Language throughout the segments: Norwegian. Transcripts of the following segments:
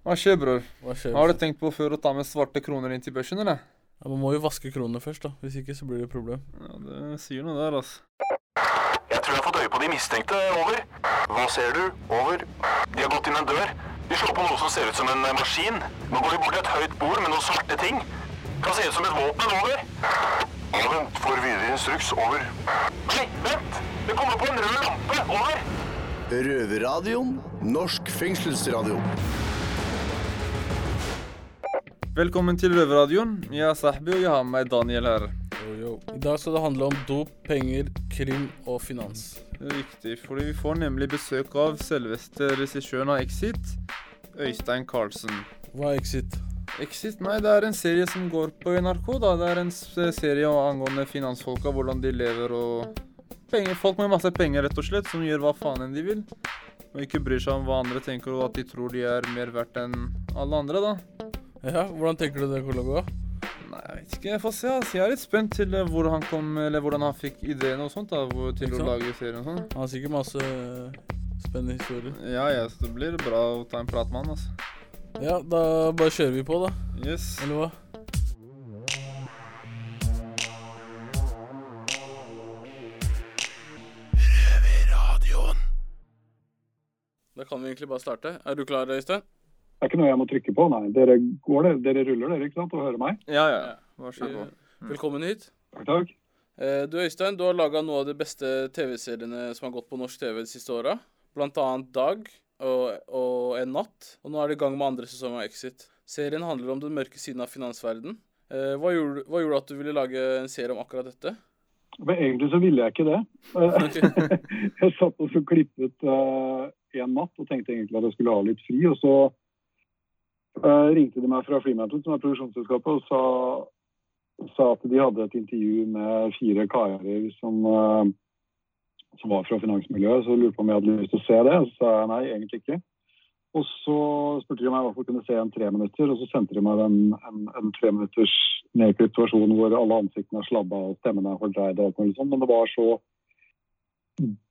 Hva skjer, bror? Hva skjer? Har du tenkt på før å ta med svarte kroner inn til børsen, eller? Ja, Man må jo vaske kronene først, da. Hvis ikke så blir det et problem. Ja, det sier noe der, altså. Jeg tror jeg har fått øye på de mistenkte. Over. Hva ser du? Over. De har gått inn en dør. De slår på noe som ser ut som en eh, maskin. Nå går de bort til et høyt bord med noen svarte ting. Kan se ut som et våpen. Over. Vent. Får videre instruks. Over. Nei, vent! Det kommer på en rød lampe. Over. Røverradioen. Norsk fengselsradio. Velkommen til Røverradioen. Jeg er Sahbi, og jeg har med meg Daniel her. Yo, yo. I dag skal det handle om dop, penger, krim og finans. Riktig, fordi vi får nemlig besøk av selveste regissøren av Exit, Øystein Carlsen. Hva er Exit? Exit, nei, det er en serie som går på NRK, da. Det er en serie angående finansfolka, hvordan de lever og penger, Folk med masse penger, rett og slett, som gjør hva faen enn de vil. Og ikke bryr seg om hva andre tenker, og at de tror de er mer verdt enn alle andre, da. Ja, hvordan tenker du det kommer til å gå? Nei, jeg vet ikke. Jeg får se. Altså. Jeg er litt spent til eh, hvor han kom, eller hvordan han fikk ideen og sånt da, hvor, til å lage serien og sånn. Han har sikkert masse spennende historier. Ja, ja, så det blir bra å ta en prat med han, altså. Ja, da bare kjører vi på, da. Yes. Eller hva? Da kan vi egentlig bare starte. Er du klar, Øystein? Det er ikke noe jeg må trykke på, nei. Dere går det, dere ruller dere, ikke sant, og hører meg? Ja, ja. Vær så god. Velkommen hit. Takk, takk. Eh, Du Øystein, du har laga noe av de beste TV-seriene som har gått på norsk TV de siste åra. Blant annet Dag og, og En natt. Og nå er det i gang med andre sesong av Exit. Serien handler om den mørke siden av finansverden. Eh, hva, gjorde, hva gjorde at du ville lage en serie om akkurat dette? Men egentlig så ville jeg ikke det. jeg satt og så klippet uh, en natt og tenkte egentlig at jeg skulle ha litt fri. Og så eh, ringte de meg fra Freemantle, som er produksjonsselskapet, og sa, sa at de hadde et intervju med fire karer som, uh, som var fra finansmiljøet. Så lurte på om jeg hadde lyst til å se det. Så sa jeg nei, egentlig ikke. Og så spurte de om jeg hvert kunne se en tre minutter, og så sendte de meg en, en, en tre minutters nedklipt versjon hvor alle ansiktene er slabba og stemmene er fordreid og alt mulig sånt. Men det var så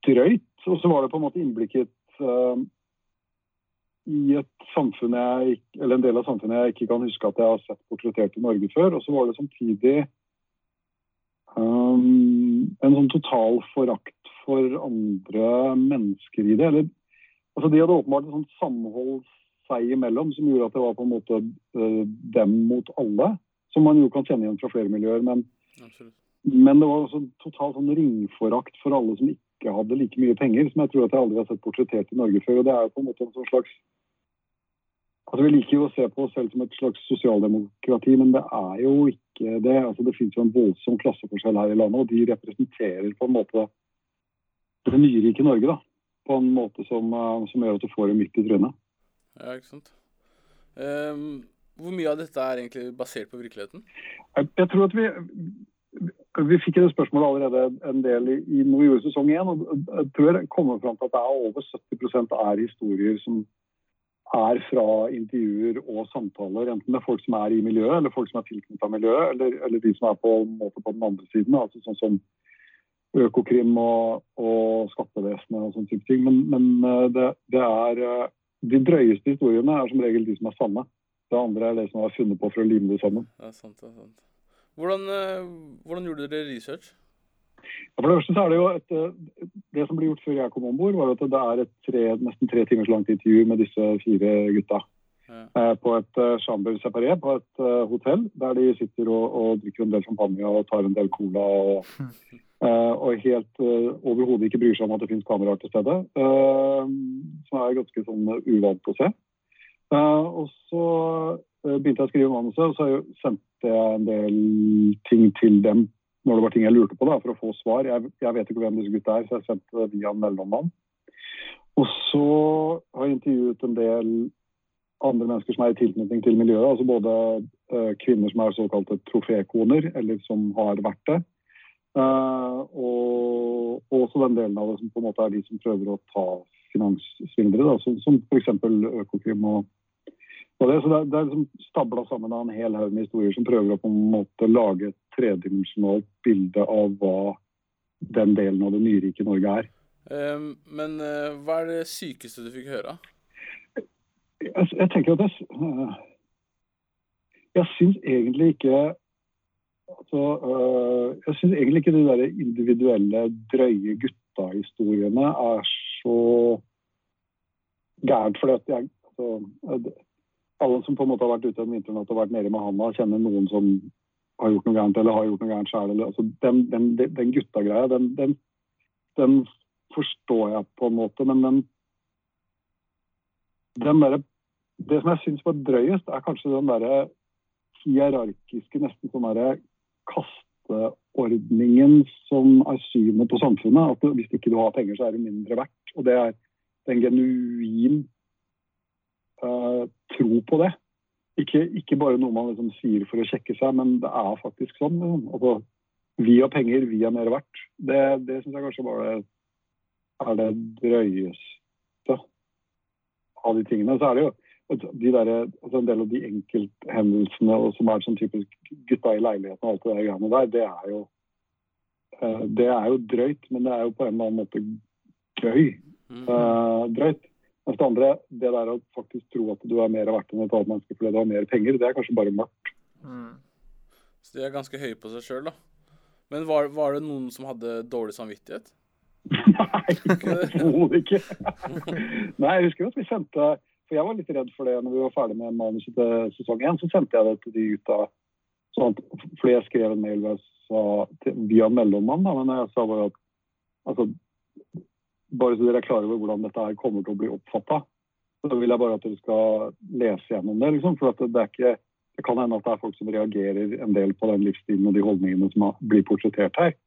drøyt. Og så var det på en måte innblikket eh, i jeg eller en del av samfunnet jeg ikke kan huske at jeg har sett portrettert i Norge før. Og så var det samtidig um, en sånn total forakt for andre mennesker i det. Eller, altså de hadde åpenbart et sånt samhold seg imellom som gjorde at det var på en måte uh, dem mot alle. Som man jo kan kjenne igjen fra flere miljøer. Men, men det var også total sånn ringforakt for alle som ikke hadde like mye penger, som jeg tror at jeg aldri har sett portrettert i Norge før. og det er jo på en måte en sånn slags Altså, Vi liker jo å se på oss selv som et slags sosialdemokrati, men det er jo ikke det. Altså, Det finnes jo en voldsom klasseforskjell her i landet, og de representerer på en måte det nyrike Norge. da, På en måte som, eh, som gjør at du får det midt i trynet. Ja, ikke sant. Um, hvor mye av dette er egentlig basert på virkeligheten? Jeg, jeg tror at vi vi fikk det spørsmålet allerede en del i, i vi sesong én. og Jeg tror jeg kommer fram til at det er over 70% er historier som er fra intervjuer og samtaler. Enten det er folk som er i miljøet, eller folk som er tilknyttet miljøet, eller, eller de som er på, en måte på den andre siden. altså Sånn som Økokrim og, og skattevesenet og sånne type ting. Men, men eh, det, det er eh, de drøyeste historiene er som regel de som er sanne. Det andre er det som er funnet på for å lime det sammen. Ja, sant, det er sant. Hvordan, eh, hvordan gjorde dere research? Ja, For det første så er det jo et, eh, Det som ble gjort før jeg kom om bord, var at det er et tre, nesten tre timers langt intervju med disse fire gutta. Ja. eh, På et uh, chamber separé på et hotell, der de sitter og, og drikker en del champagne og tar en del cola. Og, eh, og helt uh, overhodet ikke bryr seg om at det finnes kameraer til stede. som er ganske sånn uvant å se. Og så begynte jeg å skrive manuset, og så sendte jeg en del ting til dem når det var ting jeg lurte på da, for å få svar. Jeg, jeg vet ikke hvem disse gutta er, så jeg sendte det via en mellommann. Og så har jeg intervjuet en del andre mennesker som er i tilknytning til miljøet. altså Både uh, kvinner som er såkalte trofékoner, eller som har vært det. Uh, og, og også den delen av det som på en måte er de som prøver å ta finanssvindlere, som, som f.eks. Økokrim og, og det. Så det, er- det er liksom stabla sammen av en hel haug med historier som prøver å på en måte lage et tredimensjonalt bilde av hva den delen av det nyrike Norge er. Ehm, men eh, hva er det sykeste du fikk høre? jeg, jeg tenker at jeg Jeg syns egentlig ikke altså, øh, Jeg syns egentlig ikke de der individuelle, drøye gutta-historiene er så gærent. For jeg altså, Alle som på en måte har vært ute en vinternatt og vært nede med handa, kjenner noen som har gjort noe gærent eller har gjort noe gærent sjøl. Altså, den den, den gutta-greia, den, den, den forstår jeg på en måte, men den, den der, Det som jeg syns var drøyest, er kanskje den derre hierarkiske, nesten sånn derre kasteordningen som er synet på samfunnet. At hvis ikke du har penger, så er du mindre verdt. Og det er en genuin uh, tro på det. Ikke, ikke, bare noe man liksom sier for å sjekke seg, men det er faktisk sånn. Altså, vi har penger, vi er mer verdt. Det, det syns jeg kanskje bare er det drøyeste av de tingene. Så er det jo de der, altså en del av de enkelthendelsene som er sånn typisk gutta i leiligheten og alt det der greiene der, det er jo uh, det er jo drøyt, men det er jo på en eller annen måte gøy. Uh, drøyt. Mens det andre, det der å faktisk tro at du er mer verdt enn et annet menneske fordi du har mer penger, det er kanskje bare mørkt. Mm. Så de er ganske høye på seg sjøl, da. Men var, var, det noen som hadde dårlig samvittighet? Nei, overhodet ikke. Nei, jeg husker at vi sendte For jeg var litt redd for det når vi var ferdig med manuset til sesong én. Så sendte jeg det til de gutta. Sånn fordi jeg skrev en mail via mellommann, da, men jeg sa bare at altså, bare så dere er klar over hvordan dette her kommer til å bli oppfatta, så vil jeg bare at dere skal lese gjennom det. Liksom, for det, ikke, det kan hende at det er folk som reagerer en del på den livsstilen og de holdningene som blir portrettert her.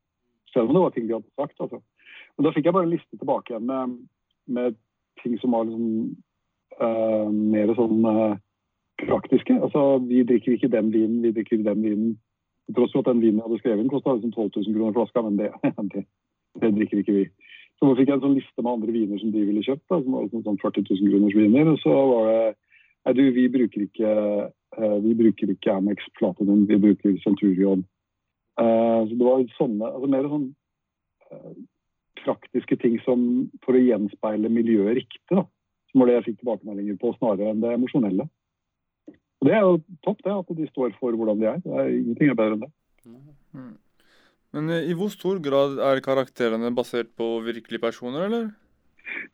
Selv om det var ting de hadde sagt. Altså. Men da fikk jeg bare en liste tilbake igjen med, med ting som var liksom, uh, mer sånn uh, praktiske. Altså, vi drikker ikke den vinen, vi drikker den vinen. Tross for at den vinen jeg hadde skrevet, kosta liksom 12 000 kroner flaska, men det, det, det drikker ikke vi. Så fikk jeg en sånn liste med andre viner som de ville kjøpt, da, som var sånn 40 000 kroners viner. Og så var det Nei, du, vi bruker ikke uh, vi bruker ikke Amex Platinum, vi bruker Centurion. Uh, så det var sånne, altså mer sånn uh, praktiske ting som for å gjenspeile miljøet riktig. da, Som var det jeg fikk tilbakemeldinger på, snarere enn det emosjonelle. Og Det er jo topp, det, at de står for hvordan de er. Er Ingenting er bedre enn det. Men eh, i hvor stor grad er karakterene basert på virkelige personer, eller?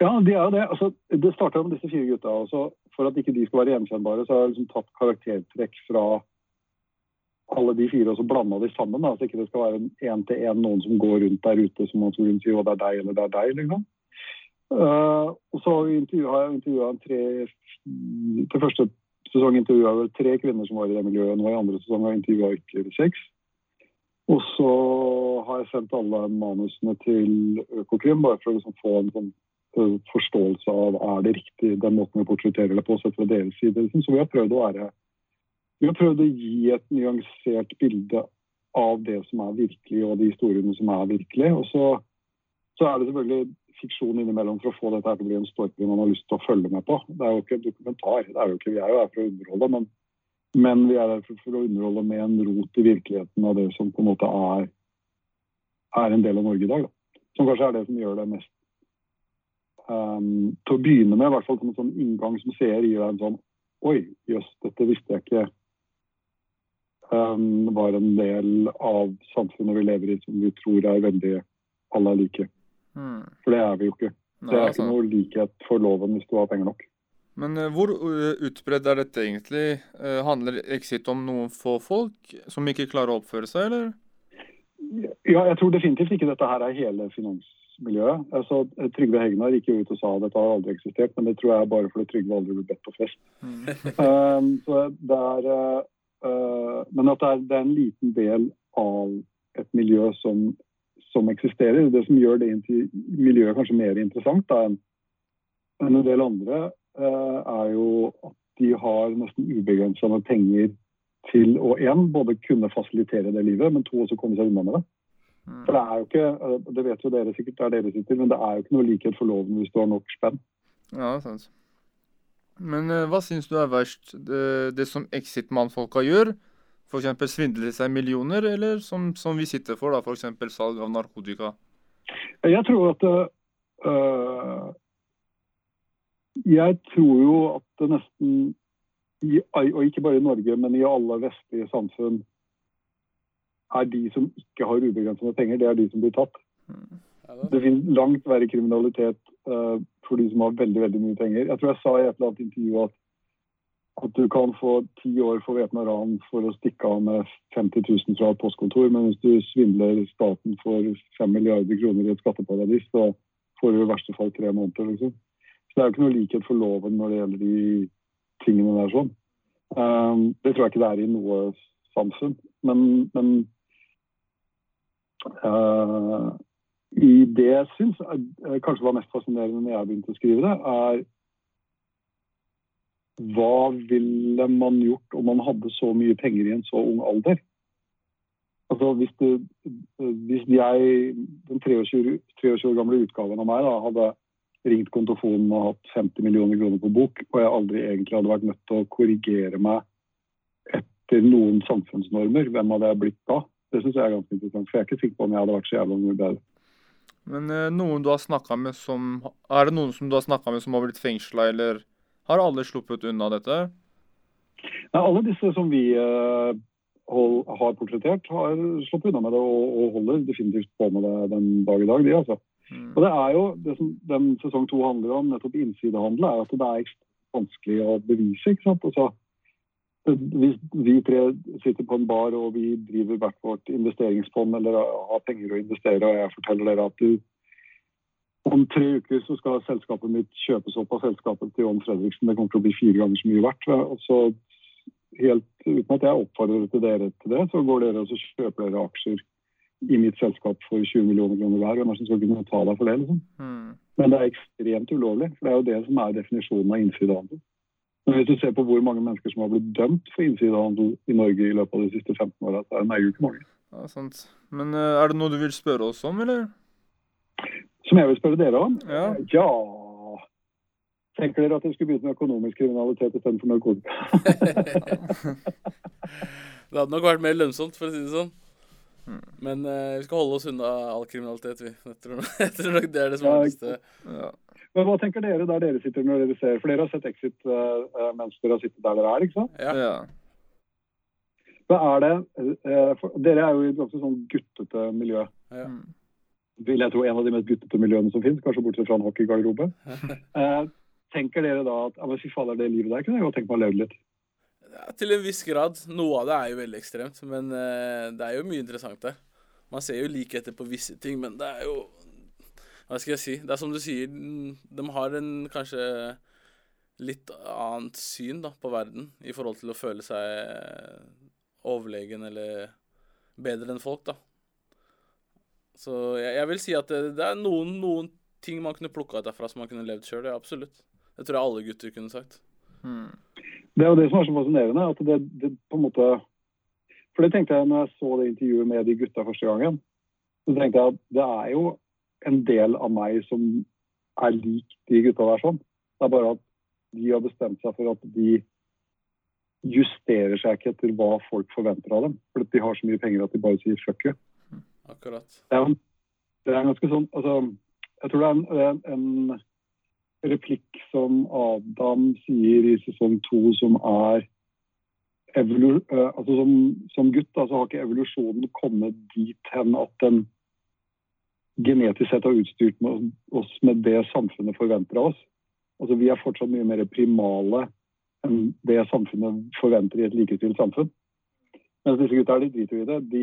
Ja, de er jo det. Altså, det starta med disse fire gutta. Også. For at ikke de skal være gjenkjennbare, så har jeg liksom tatt karaktertrekk fra alle de fire og så blanda de sammen. Da. Så ikke det skal være én til én noen som går rundt der ute som man skulle si at det er deg eller det er deg. liksom. Uh, og så har, jeg intervjua tre Til første sesong intervjua jeg tre kvinner som var i det miljøet. Nå i andre sesong har jeg intervjua ytterligere seks. Og så har jeg sendt alle manusene til Økokrim, bare for å liksom få en sånn uh, forståelse av er det riktig den måten vi portretterer det på, sett fra deres side. Liksom. Så vi har prøvd å være vi har prøvd å gi et nyansert bilde av det som er virkelig, og de historiene som er virkelig. Og så, så er det selvfølgelig fiksjon innimellom for å få dette til å bli en story man har lyst til å følge med på. Det er jo ikke en dokumentar. det er jo ikke, Vi er jo her for å underholde, men men vi er her for, å underholde med en rot i virkeligheten av det som på en måte er, er en del av Norge i dag. Da. Som kanskje er det som gjør det mest um, Til å begynne med, i hvert fall som en sånn inngang som seer, gir deg en sånn Oi, jøss, dette visste jeg ikke um, var en del av samfunnet vi lever i som vi tror er veldig alle er like. Mm. For det er vi jo ikke. Det er ikke noe likhet for loven hvis du har penger nok. Men uh, hvor uh, utbredt er dette egentlig? Uh, handler Exit om noen få folk som ikke klarer å oppføre seg, eller? Ja, jeg tror definitivt ikke dette her er hele finansmiljøet. Altså, Trygve Hegnar gikk jo ut og sa at dette har aldri eksistert, men det tror jeg er bare fordi Trygve aldri ble bedt på fest. Mm. um, så det er, men at det er, det er, en liten del av et miljø som, som eksisterer. Det som gjør det miljøet kanskje mer interessant da, enn en del andre Eh, er jo at de har nesten ubegrensa med penger til å én, både kunne fasilitere det livet, men to også komme seg unna med det. Mm. For det er jo ikke, eh, det vet jo dere sikkert det er dere sitter, men det er jo ikke noe likhet for loven hvis du har nok spenn. Ja, sant. Men uh, hva syns du er verst? Det, det som Exit-mannfolka gjør? F.eks. svindle seg millioner, eller som, som vi sitter for, da, f.eks. salg av narkotika? Jeg tror at uh, Jeg tror jo at det nesten i, Og ikke bare i Norge, men i alle vestlige samfunn er de som ikke har ubegrensede penger, det er de som blir tatt. Det finnes langt verre kriminalitet uh, for de som har veldig veldig mye penger. Jeg tror jeg sa i et eller annet intervju at, at du kan få ti år for væpna ran for å stikke av med 50 000 fra et postkontor, men hvis du svindler staten for 5 milliarder kroner i et skatteparadis, så får du i verste fall tre måneder. Liksom. Det er jo ikke noe likhet for loven når det gjelder de tingene der sånn. Um, det tror jeg ikke det er i noe samfunn. Men, men uh, i det jeg syns kanskje var mest fascinerende når jeg begynte å skrive det, er hva ville man gjort om man hadde så mye penger i en så ung alder? Altså hvis, du, hvis jeg, den 23, 23 år gamle utgaven av meg, da, hadde ringt kontofonen og hatt 50 millioner kroner på bok, og jeg aldri egentlig hadde vært nødt til å korrigere meg etter noen samfunnsnormer, hvem hadde jeg blitt da? Det syns jeg er ganske interessant, for jeg er ikke sikker på om jeg hadde vært så jævla mye bedre. Men eh, noen du har snakka med som Er det noen som du har snakka med som har blitt fengsla, eller har alle sluppet unna dette? Nei, alle disse som vi eh, hold, har portrettert, har sluppet unna med det og, og holder definitivt på med det den dag i dag. de altså. Mm. Og det er jo det som den sesong to handler om, nettopp innsidehandel, er at det er vanskelig å bevise. ikke sant? Altså, hvis vi tre sitter på en bar og vi driver hvert vårt investeringsfond eller har penger å investere, og jeg forteller dere at du om tre uker så skal selskapet mitt kjøpes opp av selskapet til John Fredriksen. Det kommer til å bli fire ganger så mye verdt. Og så helt uten at jeg oppfordrer dere til det, så går dere og så kjøper dere aksjer i mitt selskap for 20 millioner kroner hver. Hvem er det som skal kunne ta deg for det? liksom? Mm. Men det er ekstremt ulovlig. for Det er jo det som er definisjonen av innsidehandel. Men hvis du ser på hvor mange mennesker som har blitt dømt for innsidehandel i Norge i løpet av de siste 15 åra, så er det jo ikke mange. Ja, sant. Men eh, er det noe du vil spørre oss om, eller? Som jeg vil spørre dere om. Ja. Ja Tenker dere at dere skulle begynt med økonomisk kriminalitet istedenfor narkotika? Det hadde nok vært mer lønnsomt, for å si det sånn. Mm. Men uh, vi skal holde oss unna all kriminalitet, vi. Jeg tror, jeg tror nok det er det Ja, smarteste. Ja. Men hva tenker dere der dere sitter når dere ser For dere har sett Exit eh, mens dere har sittet der dere er, ikke sant? Ja. ja. Hva er det eh, for, Dere er jo i et ganske sånn guttete miljø. Ja. Vil jeg tro en av de mest guttete miljøene som finnes, kanskje bortsett fra en hockeygarderobe. Eh, tenker dere da at ja, men fy fader, det livet der kunne jeg godt tenke meg å leve litt? Ja, til en viss grad. Noe av det er jo veldig ekstremt, men uh, det er jo mye interessant der. Man ser jo likheter på visse ting, men det er jo Hva skal jeg si? Det er som du sier, mm, de har en kanskje litt annet syn da, på verden i forhold til å føle seg overlegen eller bedre enn folk, da. Så jeg, jeg vil si at det, det er noen, noen ting man kunne plukka ut derfra som man kunne levd sjøl. Ja, absolutt. Det tror jeg alle gutter kunne sagt. Mm. Det er jo det som er så fascinerende. at det, det på en måte For det tenkte jeg når jeg så det intervjuet med de gutta første gangen. Så tenkte jeg at det er jo en del av meg som er lik de gutta der sånn. Det er bare at de har bestemt seg for at de justerer seg ikke etter hva folk forventer av dem. For de har så mye penger at de bare sier fuck you. Akkurat. Det er, det er en ganske sånn altså, Jeg tror det er en, en replikk som Adam sier i sesong to, som er eh, altså som, som gutt da, så har ikke evolusjonen kommet dit hen at den genetisk sett har utstyrt med oss med det samfunnet forventer av oss. Altså, vi er fortsatt mye mer primale enn det samfunnet forventer i et likestilt samfunn. Mens disse gutta de driter i det. De,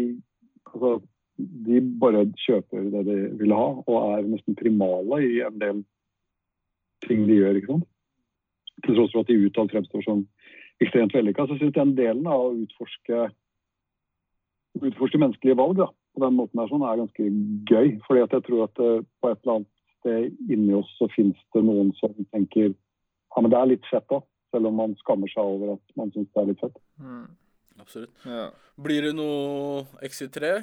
altså, de bare kjøper det de vil ha, og er nesten primale i en del ting de gjør. ikke sant? Til tross for at de utad fremstår som ekstremt vellykka, så syns jeg den delen av å utforske, utforske menneskelige valg da, på den måten her sånn, er ganske gøy. fordi at jeg tror at det, på et eller annet sted inni oss så finnes det noen som tenker ja, men det er litt fett da, selv om man skammer seg over at man syns det er litt fett. Mm. Absolutt. Ja. Blir det noe Exit 3?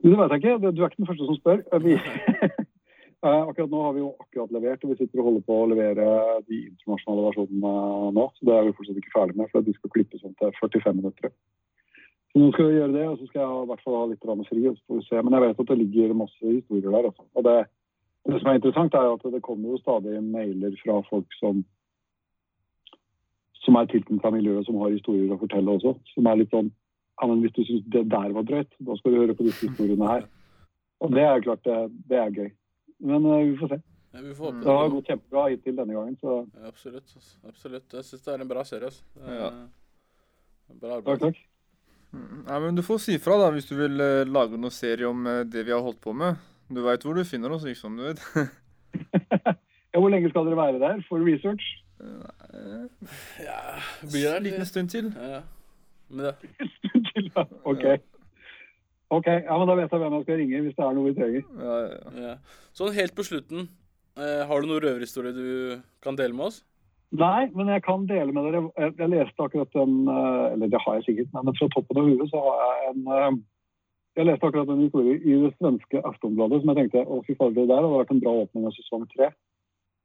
Det vet jeg ikke. Du er ikke den første som spør. Vi, Eh, akkurat nå har vi jo akkurat levert, og vi sitter og holder på å levere de internasjonale versjonene nå. Så det er vi fortsatt ikke ferdig med, for de skal klippes om til 45 minutter. Så nå skal vi gjøre det, og så skal jeg i hvert fall ha litt fri. og så får vi se. Men jeg vet at det ligger masse historier der. Også. Og det, Det som er interessant, er at det kommer jo stadig mailer fra folk som som er tilknyttet miljøet, som har historier å fortelle også. Som er litt sånn Ja, men hvis du syns det der var drøyt, da skal du høre på disse historiene her. Og det er klart, det, det er gøy. Men uh, vi får se. Ja, vi får håpe Det har gått kjempebra hittil denne gangen, så Ja, absolutt. absolutt. Jeg syns det er en bra serie. Altså. Ja. Bra arbeid. takk. takk. Nei, men Du får si fra da, hvis du vil uh, lage noen serie om uh, det vi har holdt på med. Du veit hvor du finner oss, liksom. du vet. Ja, hvor lenge skal dere være der for research? Ja, blir det En liten stund til. Ja, ja. Men det, OK. Ok, ja, men Da vet jeg hvem jeg skal ringe hvis det er noe vi trenger. Ja, ja. Sånn helt på slutten, eh, har du noen røverhistorie du kan dele med oss? Nei, men jeg kan dele med dere. Jeg, jeg leste akkurat en eh, Eller det har jeg sikkert, men fra toppen av huet så har jeg en eh, Jeg leste akkurat en historie i det svenske Aftonbladet som jeg tenkte å fy fader, det der hadde vært en bra åpning av sesong tre.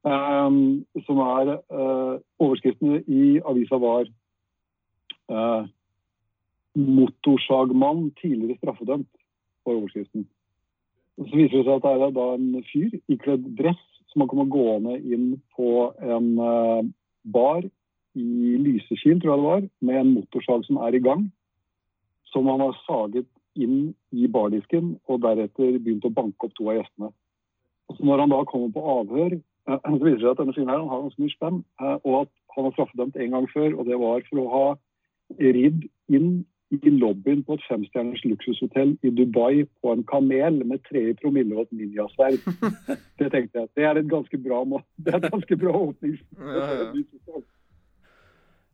Um, som er uh, Overskriften i avisa var uh, 'Motorsagmann tidligere straffedømt'. for overskriften. Så viser det seg at det er da en fyr ikledd dress som har kommet gående inn på en eh, bar i Lysekil, tror jeg det var, med en motorsag som er i gang. Som han har saget inn i bardisken og deretter begynt å banke opp to av gjestene. Og så når han da kommer på avhør, så viser det seg at denne fyren her han har ganske mye spenn, eh, og at han var straffedømt en gang før, og det var for å ha ridd inn i lobbyen på et femstjerners luksushotell i Dubai på en kamel med tre i promille og et ninjasverd. Det tenkte jeg. Det er et ganske bra, må- det er et ganske bra åpnings... Ja, ja.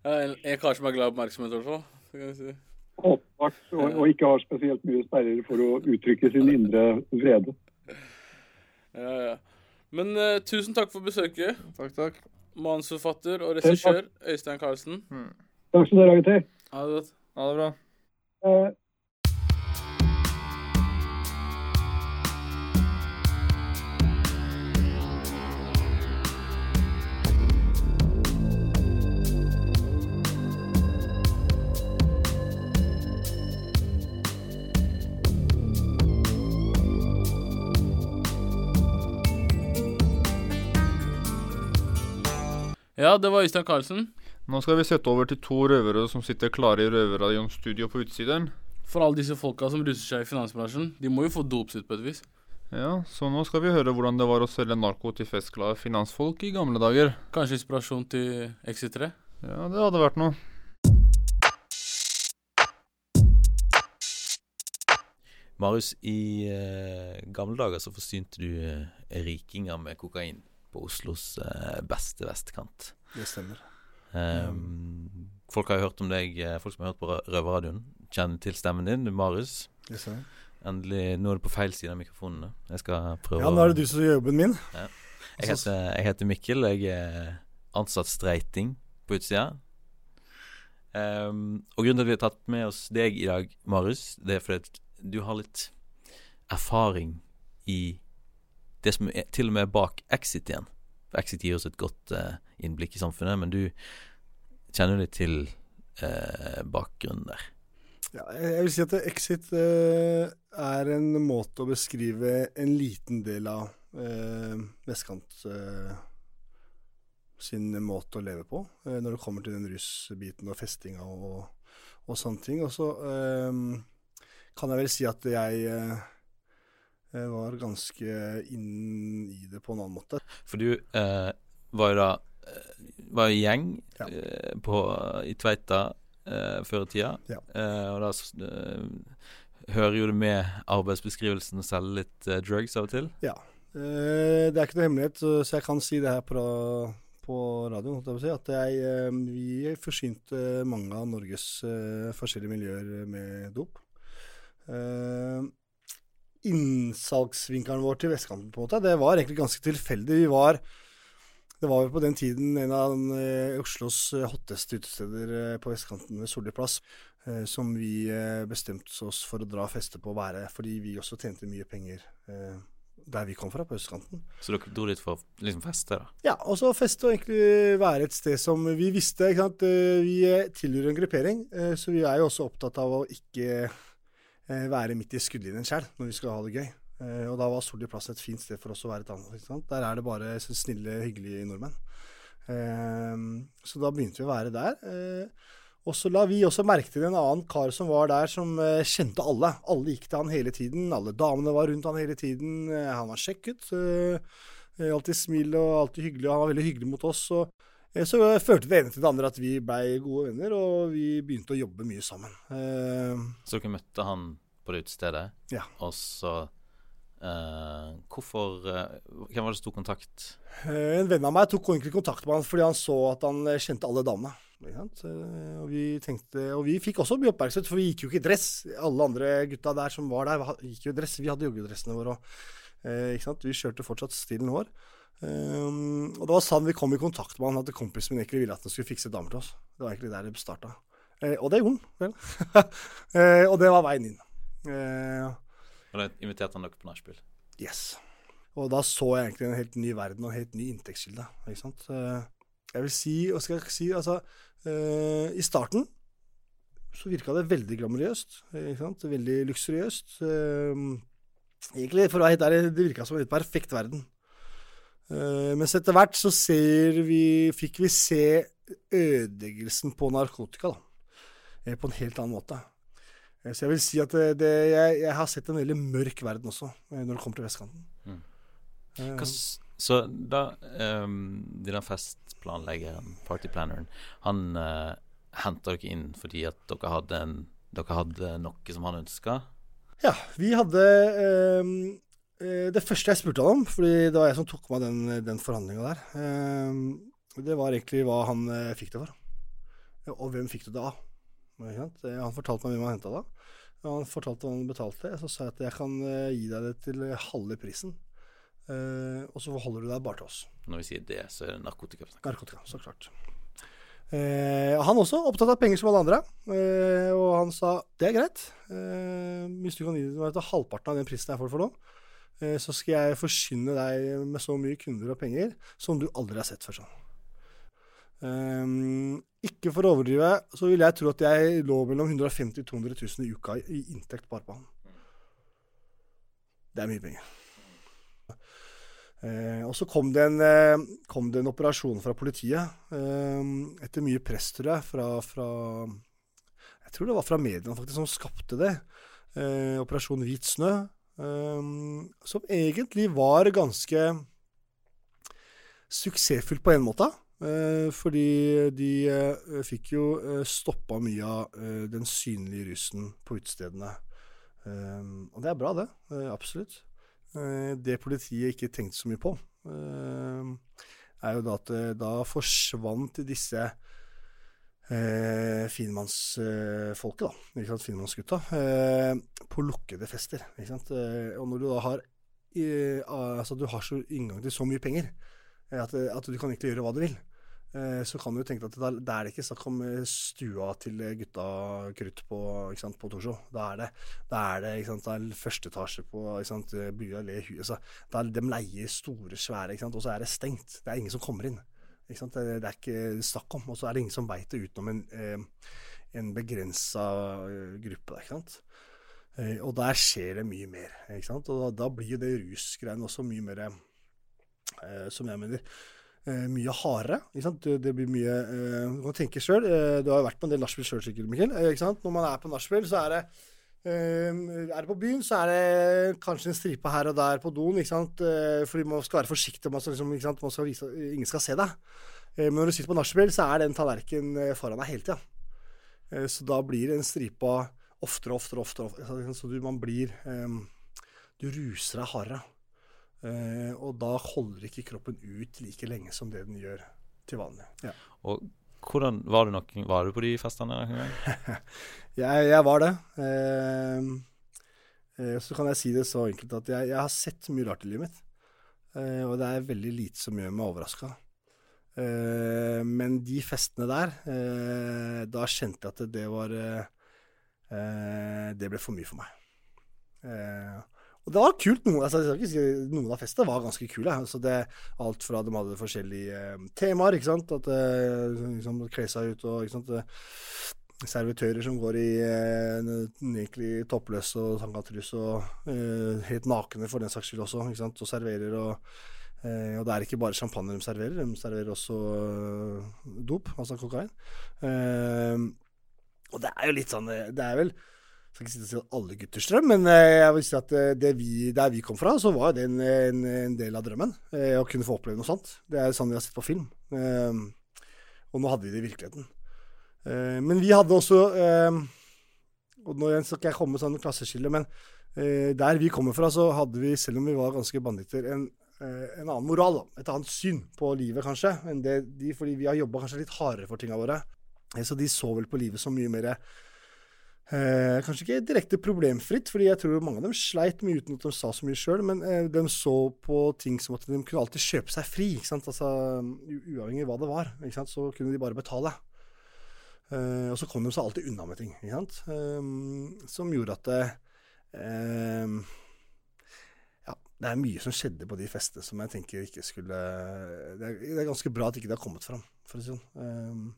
Ja, en, kar som er glad i oppmerksomhet, i hvert fall. Så kan vi si. Åpenbart, og, og ikke har spesielt mye sperrer for å uttrykke sin indre vrede. Ja, ja. Men uh, tusen takk for besøket. Takk, takk. Manusforfatter og regissør Øystein Karlsen. Takk skal dere ha, gutter. Ha det godt. Ha det bra. Eh, Ja, det var Øystein Karlsen. Nå skal vi sette over til to røvere som sitter klare i Røverradioens studio på utsiden. For alle disse folka som ruser seg i finansbransjen, de må jo få dop sitt på et vis. Ja, så nå skal vi høre hvordan det var å selge narko til festglade finansfolk i gamle dager. Kanskje inspirasjon til Exit 3? Ja, det hadde vært noe. Marius, i eh, gamle dager så forsynte du eh, rikinger med kokain på Oslos eh, beste vestkant. Det stemmer. Ehm, Folk har hørt om deg, eh, folk som har hørt på Rø- Røverradioen, kjenner til stemmen din. Marius. Yes. Endelig, Nå er du på feil side av mikrofonene. Jeg skal prøve Ja, nå er det du som gjør jobben min. Jeg heter, jeg heter Mikkel. Jeg er ansatt streiting på utsida. Um, og grunnen til at vi har tatt med oss deg i dag, Marius, det er fordi du har litt erfaring i det som er til og med bak Exit igjen. Exit gir oss et godt eh, innblikk i samfunnet, men du kjenner jo litt til eh, bakgrunnen der. Ja, jeg vil si at Exit eh, er en måte å beskrive en liten del av eh, vestkant eh, sin måte å leve på, når det kommer til den russbiten og festinga og, og sånne ting. Og så kan jeg vel si at jeg var ganske inn i det på en annen måte. For du eh, var jo da eh, var i gjeng Ja. eh, på, i Tveita eh, før i tida. Ja. Eh, og da eh, hører jo det med arbeidsbeskrivelsen å selge litt eh, drugs av og til. Ja. Eh, det er ikke noe hemmelighet, så, jeg kan si det her på, på radioen. At jeg, eh, vi forsynte mange av Norges eh, forskjellige miljøer med dop. Innsalgsvinkelen vår til vestkanten, på en måte, det var egentlig ganske tilfeldig. Vi var det var jo på den tiden en av eh, Oslos eh, hotteste utesteder eh, på vestkanten ved Solli plass, som vi bestemte oss for å dra feste på å være, fordi vi også tjente mye penger der vi kom fra, på østkanten. Så dere dro dit for å liksom feste, da. Ja, og så feste og egentlig være et sted som vi visste, ikke sant. Vi tilhører en gruppering, så vi er jo også opptatt av å ikke være midt i skuddlinjen sjøl når vi skal ha det gøy. Eh, og da var Solli plass et fint sted for oss å være et annet. Der er det bare snille, hyggelige nordmenn. Eh, så da begynte vi å være der. Eh, og så la vi også merke til en annen kar som var der, som eh, kjente alle. Alle gikk til han hele tiden. Alle damene var rundt han hele tiden. Eh, han var sjekket. Eh, eh, alltid smil og alltid hyggelig. Og han var veldig hyggelig mot oss. Og, eh, så følte førte det ene til det andre at vi blei gode venner, og vi begynte å jobbe mye sammen. Eh, Så dere møtte han på det utestedet, Ja. og så Uh, Hvorfor uh, Hvem var det som tok kontakt? Uh, En venn av meg tok egentlig kontakt med han fordi han så at han eh, kjente alle damene. Eh, Og vi tenkte, og vi fikk også mye oppmerksomhet, for vi gikk jo ikke i dress. Alle andre gutta der som var der, gikk jo i dress. Vi hadde joggedressene våre. Og, eh? Vi kjørte fortsatt stilen vår. Um, og det var sånn vi kom i kontakt med han, at kompisen min egentlig ville at han skulle fikse damer til oss. Det var egentlig der det starta. Eh, og det gjorde han, vel. eh, og det var veien inn. Eh, Og da inviterte han dere på nachspiel? Yes. Og da så jeg egentlig en helt ny verden og en helt ny inntektskilde. Ikke sant? Eh, Jeg vil si, hva skal jeg si, altså eh, I starten så virka det veldig glamorøst. Ikke sant? Veldig luksuriøst. Eh, egentlig, for å være helt ærlig, det virka som en helt perfekt verden. Eh, mens etter hvert så ser vi Fikk vi se ødeleggelsen på narkotika, da. Eh, på en helt annen måte. Eh, Så jeg vil si at det, det, jeg, jeg har sett en veldig mørk verden også, når det kommer til vestkanten. Mm. Hva så da um, denne festplanleggeren, partyplanneren, han uh, henta dere inn fordi at dere hadde, en, dere hadde noe som han ønska? Ja, vi hadde eh, Det første jeg spurte han om, fordi det var jeg som tok meg den, den forhandlinga der, eh, det var egentlig hva han eh, fikk det for. Og hvem fikk det? Eh, Han fortalte meg hvem han henta av. Han fortalte hva han betalte. Så sa jeg at jeg kan eh, gi deg det til halve prisen. Eh, og så forholder du deg bare til oss. Når vi sier det, så er det narkotika. Narkotika, så klart. Eh, han også opptatt av penger som alle andre, eh, og han sa det er greit. Eh, hvis du kan gi meg halvparten av den prisen jeg får for nå, eh, så skal jeg forsyne deg med så mye kunder og penger som du aldri har sett før. Sånn. Um, ikke for å overdrive, så vil jeg tro at jeg lå mellom 150 000 200 000 i uka i inntekt bare på han. Det er mye penger. Uh, og så kom det, en, uh, kom det en operasjon fra politiet, uh, etter mye press, tror jeg, fra, fra Jeg tror det var fra mediene faktisk som skapte det. Eh, Operasjon Hvit snø. Eh, som egentlig var ganske suksessfullt på en måte. Uh, fordi de uh, fikk jo uh, stoppa mye av uh, den synlige russen på utestedene. Um, og det er bra, det. Eh, absolutt. Eh, det politiet ikke tenkte så mye på, eh, er jo da at eh, da forsvant disse eh, finmannsfolket, da. Ikke? Finmannsgutta. Eh, på lukkede fester. Ikke sant? Eh, og når du da har eh, altså du har så inngang til så mye penger eh, at, at du kan egentlig gjøre hva du vil. Så kan du tenke at da, er det ikke snakk om stua til gutta krutt på, ikke sant, på Torshov. Da er det, da er det, ikke sant, da er første etasje på ikke sant, eh, bygda Altså, de leier store, svære, ikke sant, og så er det stengt. Det er ingen som kommer inn. Det, det er ikke snakk om. Og så er det ingen som veit det utenom en, eh, en begrensa gruppe. Ikke sant? Eh, og der skjer det mye mer. Ikke sant? Og da, da blir jo det rusgreiene også mye mer eh, Som jeg mener eh, mye hardere. Ikke sant? Det, det blir mye eh, Du kan tenke sjøl. Eh, du har jo vært på en del nachspiel sjøl sikkert, Mikkel. Eh, ikke sant? Når man er på nachspiel, så er det eh, er det på byen, så er det kanskje en stripe her og der på doen. ikke sant? Eh, fordi man skal være forsiktig. Man skal, liksom? Man skal vise, ingen skal se deg. Eh, men når du sitter på nachspiel, så er den tallerkenen eh, foran deg hele tida. Så da blir den stripa oftere og oftere, oftere, oftere. Så du, man blir eh, Du ruser deg hardere. Og da holder ikke kroppen ut like lenge som det den gjør til vanlig. Ja. Og hvordan Var du nok, Var du på de festene? Jeg, jeg var det. Eh, eh, så kan jeg si det så enkelt at jeg, jeg har sett mye rart i livet mitt. Eh, og det er veldig lite som gjør meg overraska. Eh, men de festene der, eh, da kjente jeg at det var eh, eh, Det ble for mye for meg. Eh, og det var kult. Noen, altså, noen av festene var ganske kule. Altså det, alt fra de hadde forskjellige eh, temaer, ikke sant. At eh, liksom, kle seg ut og ikke sant. servitører som går i eh, toppløs og tangatrus og eh, helt nakne for den saks skyld også, ikke sant? og serverer. Og, eh, og det er ikke bare champagne de serverer, de serverer også eh, dop, altså kokain. Eh, og det er jo litt sånn eh, Det er vel skal ikke si at alle gutters drøm, men eh, jeg vil si at eh, vi, der vi kom fra, så var det en, en, en del av drømmen. eh, Å kunne få oppleve noe sånt. Det er sånn vi har sett på film. Og nå hadde vi det i virkeligheten. Men vi hadde også Og nå skal ikke jeg komme med sånn klasseskille, men der vi kommer fra, så hadde vi, selv om vi var ganske banditter, en, en annen moral. Et annet syn på livet, kanskje, enn det de, fordi vi har jobba kanskje litt hardere for tinga våre. Så de så vel på livet som mye mer Eh, kanskje ikke direkte problemfritt, fordi jeg tror mange av dem sleit mye uten at de sa så mye sjøl, men eh, de så på ting som at de kunne alltid kjøpe seg fri? Altså, uavhengig av hva det var, så kunne de bare betale. Eh, og så kom de seg alltid unna med ting? Eh, som gjorde at eh, ja, det er mye som skjedde på de festene som jeg tenker ikke skulle Det er, det er ganske bra at ikke det har kommet fram, for å si det sånn.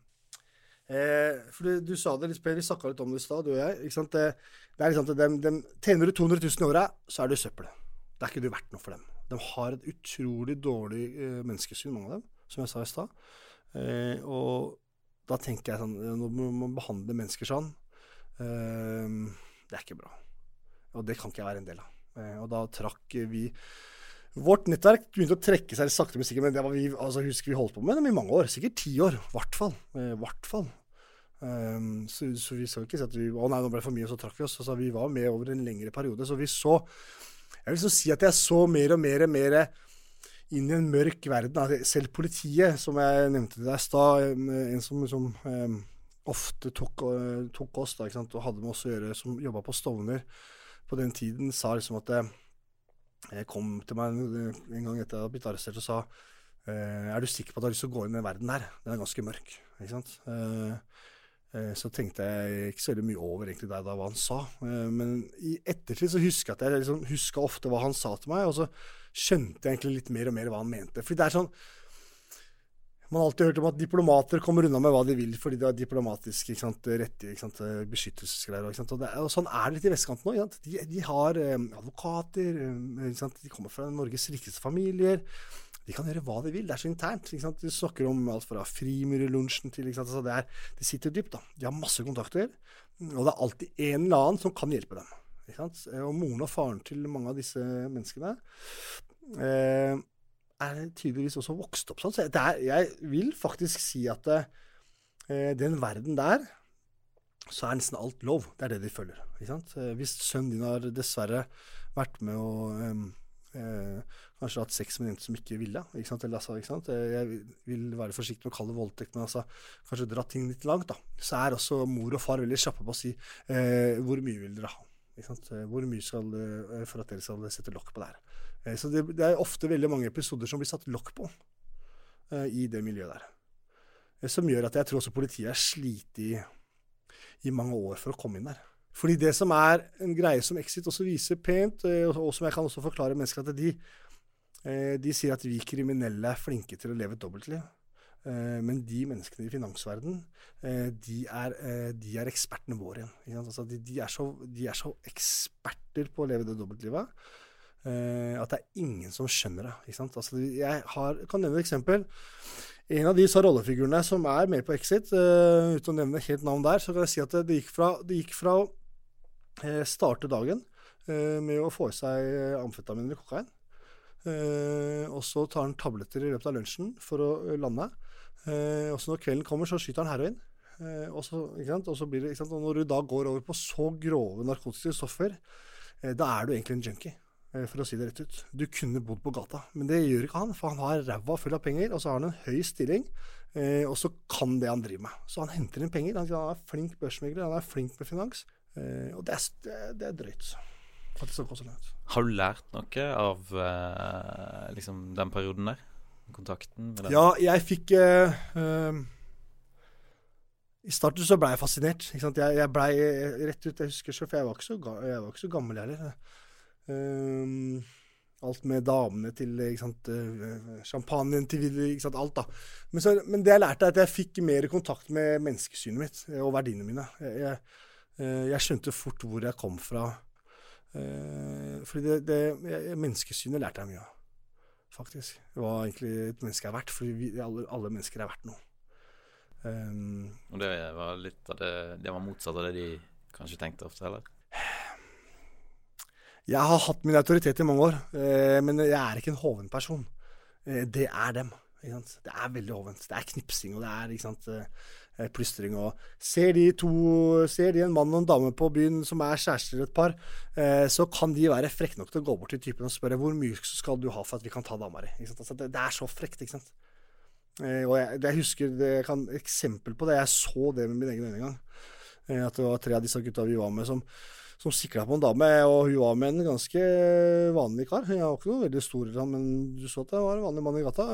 Eh, for du, du sa det Per, vi snakka litt om det i stad, du og jeg. Ikke sant? Det, det er liksom at dem, dem, Tjener du 200 000 i året, så er du søppel. Det er ikke du verdt noe for dem. De har et utrolig dårlig eh, menneskesyn, mange av dem, som jeg sa i stad. Eh, og da tenker jeg sånn Når man behandler mennesker sånn, eh, det er ikke bra. Og det kan ikke jeg være en del av. Eh, og da trakk vi Vårt nettverk begynte å trekke seg sakte, men sikkert. Men det var vi, altså, husker vi holdt på med dem i mange år. Sikkert ti år. I hvert fall. Eh, hvert fall. Um, så, så vi skal ikke at vi Å nei, nå ble det for mye, og så trakk vi oss. Så vi var med over en lengre periode. Så vi så Jeg vil så si at jeg så mer og mer og mer inn i en mørk verden. Altså, selv politiet, som jeg nevnte til deg i stad, en, som, som um, ofte tok, uh, tok oss da, og hadde med oss å gjøre, som jobba på Stovner på den tiden, sa liksom at eh, jeg kom til meg en, gang etter jeg hadde blitt arrestert og sa eh, Er du sikker på at du har lyst til å gå inn i den verden der? Den er ganske mørk. Ikke sant? Eh, eh, så tenkte jeg ikke så veldig mye over egentlig der da hva han sa. Men i ettertid så husker jeg at jeg liksom ofte hva han sa til meg, og så skjønte jeg egentlig litt mer og mer hva han mente. Fordi det er sånn man har alltid hørt om at diplomater kommer unna med hva de vil fordi de har diplomatiske rettigheter, sant, beskyttelsesgreier. Og, og sånn er det litt i vestkanten òg. De, de har um, advokater, um, de kommer fra Norges rikeste familier. De kan gjøre hva de vil. Det er så internt. De snakker om alt fra frimurerlunsjen til? Altså, er, de sitter dypt. da. De har masse kontakter, og det er alltid en eller annen som kan hjelpe dem. Og moren og faren til mange av disse menneskene eh, er tydeligvis også vokst opp sånn. Så det er, jeg vil faktisk si at eh, den verden der, så er nesten alt lov. Det er det de følger. Eh, hvis sønnen din har dessverre vært med og um, eh, kanskje hatt sex med en som ikke ville, ikke? Eller, altså, ikke? Eh, jeg vil være forsiktig med å kalle det voldtekt, men altså, kanskje dra ting litt langt, da. Så er også mor og far veldig kjappe på å si eh, hvor mye vil dere ha? Hvor mye skal for at dere skal sette lokk på det her? Eh, Så det, det er ofte veldig mange episoder som blir satt lokk på uh, i det miljøet der. Eh, Som gjør at jeg tror også politiet er slitt i, i mange år for å komme inn der. Fordi det som er en greie som Exit også viser pent, og som jeg kan også forklare mennesker, at de, de sier at vi kriminelle er flinke til å leve et dobbeltliv. Men de menneskene i finansverdenen, de de er ekspertene våre igjen. Altså, de, de, er så, de er så eksperter på å leve det dobbeltlivet eh, at det er ingen som skjønner det. Altså, jeg har, kan nevne et eksempel. En av de rollefigurene som er med på Exit, uh, uten å nevne helt navn der, så kan jeg si at det, det, gikk, fra, det gikk fra å uh, starte dagen eh, med å få i seg eh, amfetamin eller kokain, eh, og så tar han tabletter i løpet av lunsjen for å eh, lande. Eh, og så når kvelden kommer, så skyter han heroin. Eh, og, så, blir det? Og når du da går over på så grove narkotiske stoffer, eh, da er du egentlig en junkie. Eh, For å si det rett ut. Du kunne bodd på gata, men det gjør ikke han. For han har ræva full av penger, og så har han en høy stilling. Eh, og så kan det han driver med. Så han henter inn penger. Han, er flink børsmegler, han er flink med finans. Eh, og det er, det, er- drøyt. At det skal gå så langt. Har du lært noe av eh, liksom den perioden der? Kontakten med den? Ja, jeg fikk I starten så ble jeg fascinert. Jeg, jeg blei rett ut Jeg husker selv, for jeg var ikke så, ga, jeg var ikke så gammel heller. Um, Alt med damene til ikke sant, eh, champagnen til ikke sant, alt, da. Men, så, men det jeg lærte, er at jeg fikk mer kontakt med menneskesynet mitt eh, og verdiene mine. Jeg, jeg, eh, jeg skjønte fort hvor jeg kom fra. Fordi det, det menneskesynet lærte jeg mye av, faktisk. Hva egentlig et menneske er verdt. For alle, alle mennesker er verdt noe. Um, Og det var litt av det Det var motsatt av det de kanskje tenkte ofte, eller? Jeg har hatt min autoritet i mange år, eh, men jeg er ikke en hoven person. Eh, det er dem. Det er veldig hovent. Det er knipsing, og det er ikke sant, eh, plystring. Og ser de to Ser de en mann og en dame på byen som er kjærester et par, så kan de være frekke nok til å gå bort til typen og spørre hvor mye skal du ha for at vi kan ta dama di. Altså, det, er så frekt, ikke sant. Og jeg, jeg husker det, kan eksempel på det. Jeg så det med mine egne øyne en gang. At det var tre av disse gutta vi var med, som, som sikla på en dame. Og hun var med en ganske vanlig kar. Jeg var ikke noe veldig stor, men du så at det var en vanlig mann i gata.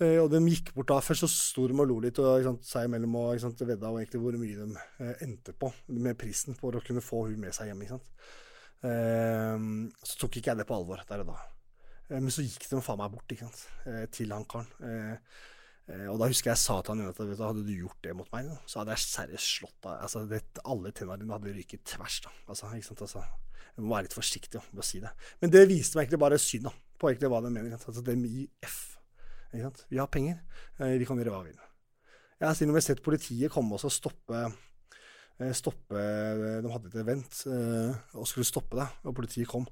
Eh, og de gikk bort da. Først så sto de og lo litt og sant, seg imellom og sant, vedda og egentlig hvor mye de eh, endte på med prisen for å kunne få hun med seg hjem. ikke sant. Eh, så tok ikke jeg det på alvor der og da. Eh, men så gikk de faen meg bort til han karen. Eh, og da husker jeg sa til han at du, hadde du gjort det mot meg, så hadde jeg seriøst slått deg. Altså, alle tennene dine hadde ryket tvers. da. Altså, ikke sant? Altså, jeg må være litt forsiktig med å si det. Men det viste meg egentlig bare syn da, på egentlig hva de mener. Altså, dem i F. Vi har penger, eh, vi kan gjøre hva vi vil. Jeg har sett politiet komme og stoppe stoppe De hadde et event og skulle stoppe det, og politiet kom.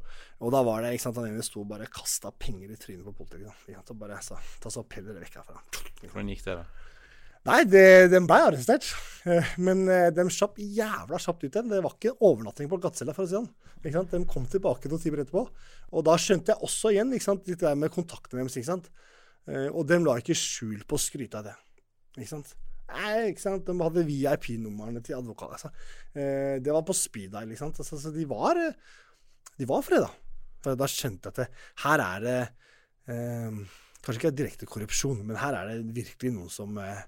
Og da var det ikke sant, han ene sto og bare kasta penger i trynet på politiet. Og bare sa ta så pell dere vekk herfra. Hvordan gikk det, da? Nei, det, de ble arrestert. Eh, Men eh, de slapp jævla kjapt ut igjen. Det var ikke overnatting på glattcella, for å si det sånn. De kom tilbake noen timer etterpå. Og da skjønte jeg også igjen ikke sant? litt det der med kontaktene deres. Ikke sant? Eh, Og de la ikke skjul på å skryte av det. Ikke sant? Nei, ikke sant? De hadde VIP-numrene til advokat. Altså. Eh, Det var på speed dial. Ikke sant? Altså, så de var, eh, var freda. Da skjønte jeg at det, her er det eh, Kanskje ikke direkte korrupsjon, men her er det virkelig noen som eh,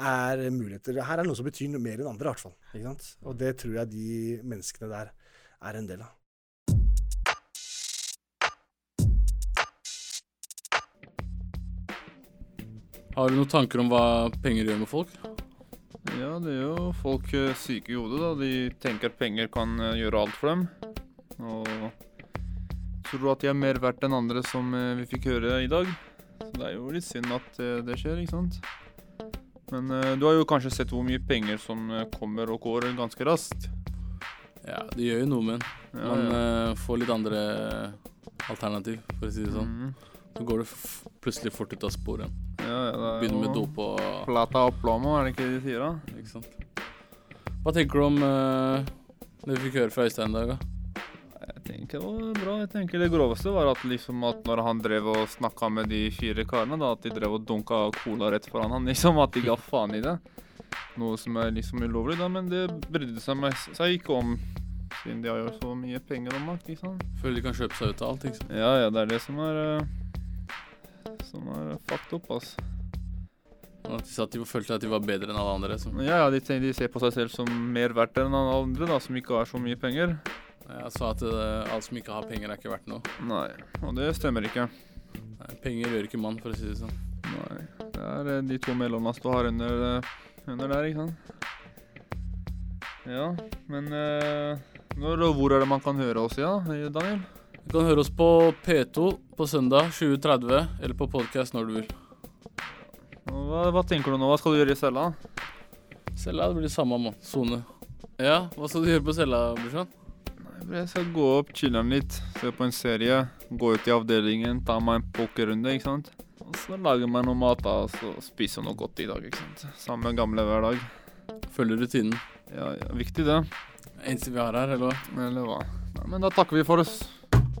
er muligheter Her er det noe som betyr mer enn andre, i hvert fall. Og det tror jeg de menneskene der er en del av. Har du noen tanker om hva penger gjør med folk? Ja, det er jo folk eh, syke i hodet, da. De tenker at penger kan eh, gjøre alt for dem. Og tror at de er mer verdt enn andre, som eh, vi fikk høre i dag. Så det er jo litt synd at det skjer, ikke sant. Men du har jo kanskje sett hvor mye penger som kommer og går ganske raskt. Ja, det gjør jo noe med en. Man ja. ja. får litt andre alternativ, for å si det sånn. Mhm. Så går det plutselig fort ut av sporet. Ja, ja, det er Begynner med dop og Plata og plomo, er det ikke det de sier da? Ikke sant. Hva tenker du om uh, det vi fikk høre fra Øystein i dag, da? Jeg tenker det var bra. Jeg tenker Det groveste var at liksom at når han drev og snakka med de fire karene, da, at de drev og dunka cola rett foran han, liksom. At de ga faen i det. Noe som er liksom ulovlig, da, men det brydde seg, med, seg ikke om. Siden de har jo så mye penger og makt, ikke sant. Føler de kan kjøpe seg ut av alt, ikke sant. Ja, ja, det er det som er Som er fucked up, ass. Og at de sa at de følte at de var bedre enn alle andre. Så. Ja, ja, de, de ser på seg selv som mer verdt enn alle andre, da, som ikke har så mye penger. Jeg sa at eh, alt som ikke har penger, er ikke verdt noe. Nei, og det stemmer ikke. Nei, penger gjør ikke mann, for å si det sånn. Nei, det er eh, de to mellomlass du har under, eh, under der, ikke sant? Ja, men eh, når og hvor er det man kan høre oss, ja, Daniel? Du kan høre oss på P2 på søndag 2030, eller på podcast når du vil. Hva, hva tenker du nå? Hva skal du gjøre i cella? Cella det blir samme sone. Ja, hva skal du gjøre på cella, brorsan? Jeg skal gå opp, chiller'n litt, se på en serie, gå ut i avdelingen, ta meg en pokerrunde, ikke sant? Og så lage meg noe mat, da, og så spise noe godt i dag, ikke sant? Samme gamle hver dag. Følger rutinen. Ja, ja, viktig det. Eneste vi har her, eller hva? Eller hva? Nei, men da takker vi for oss.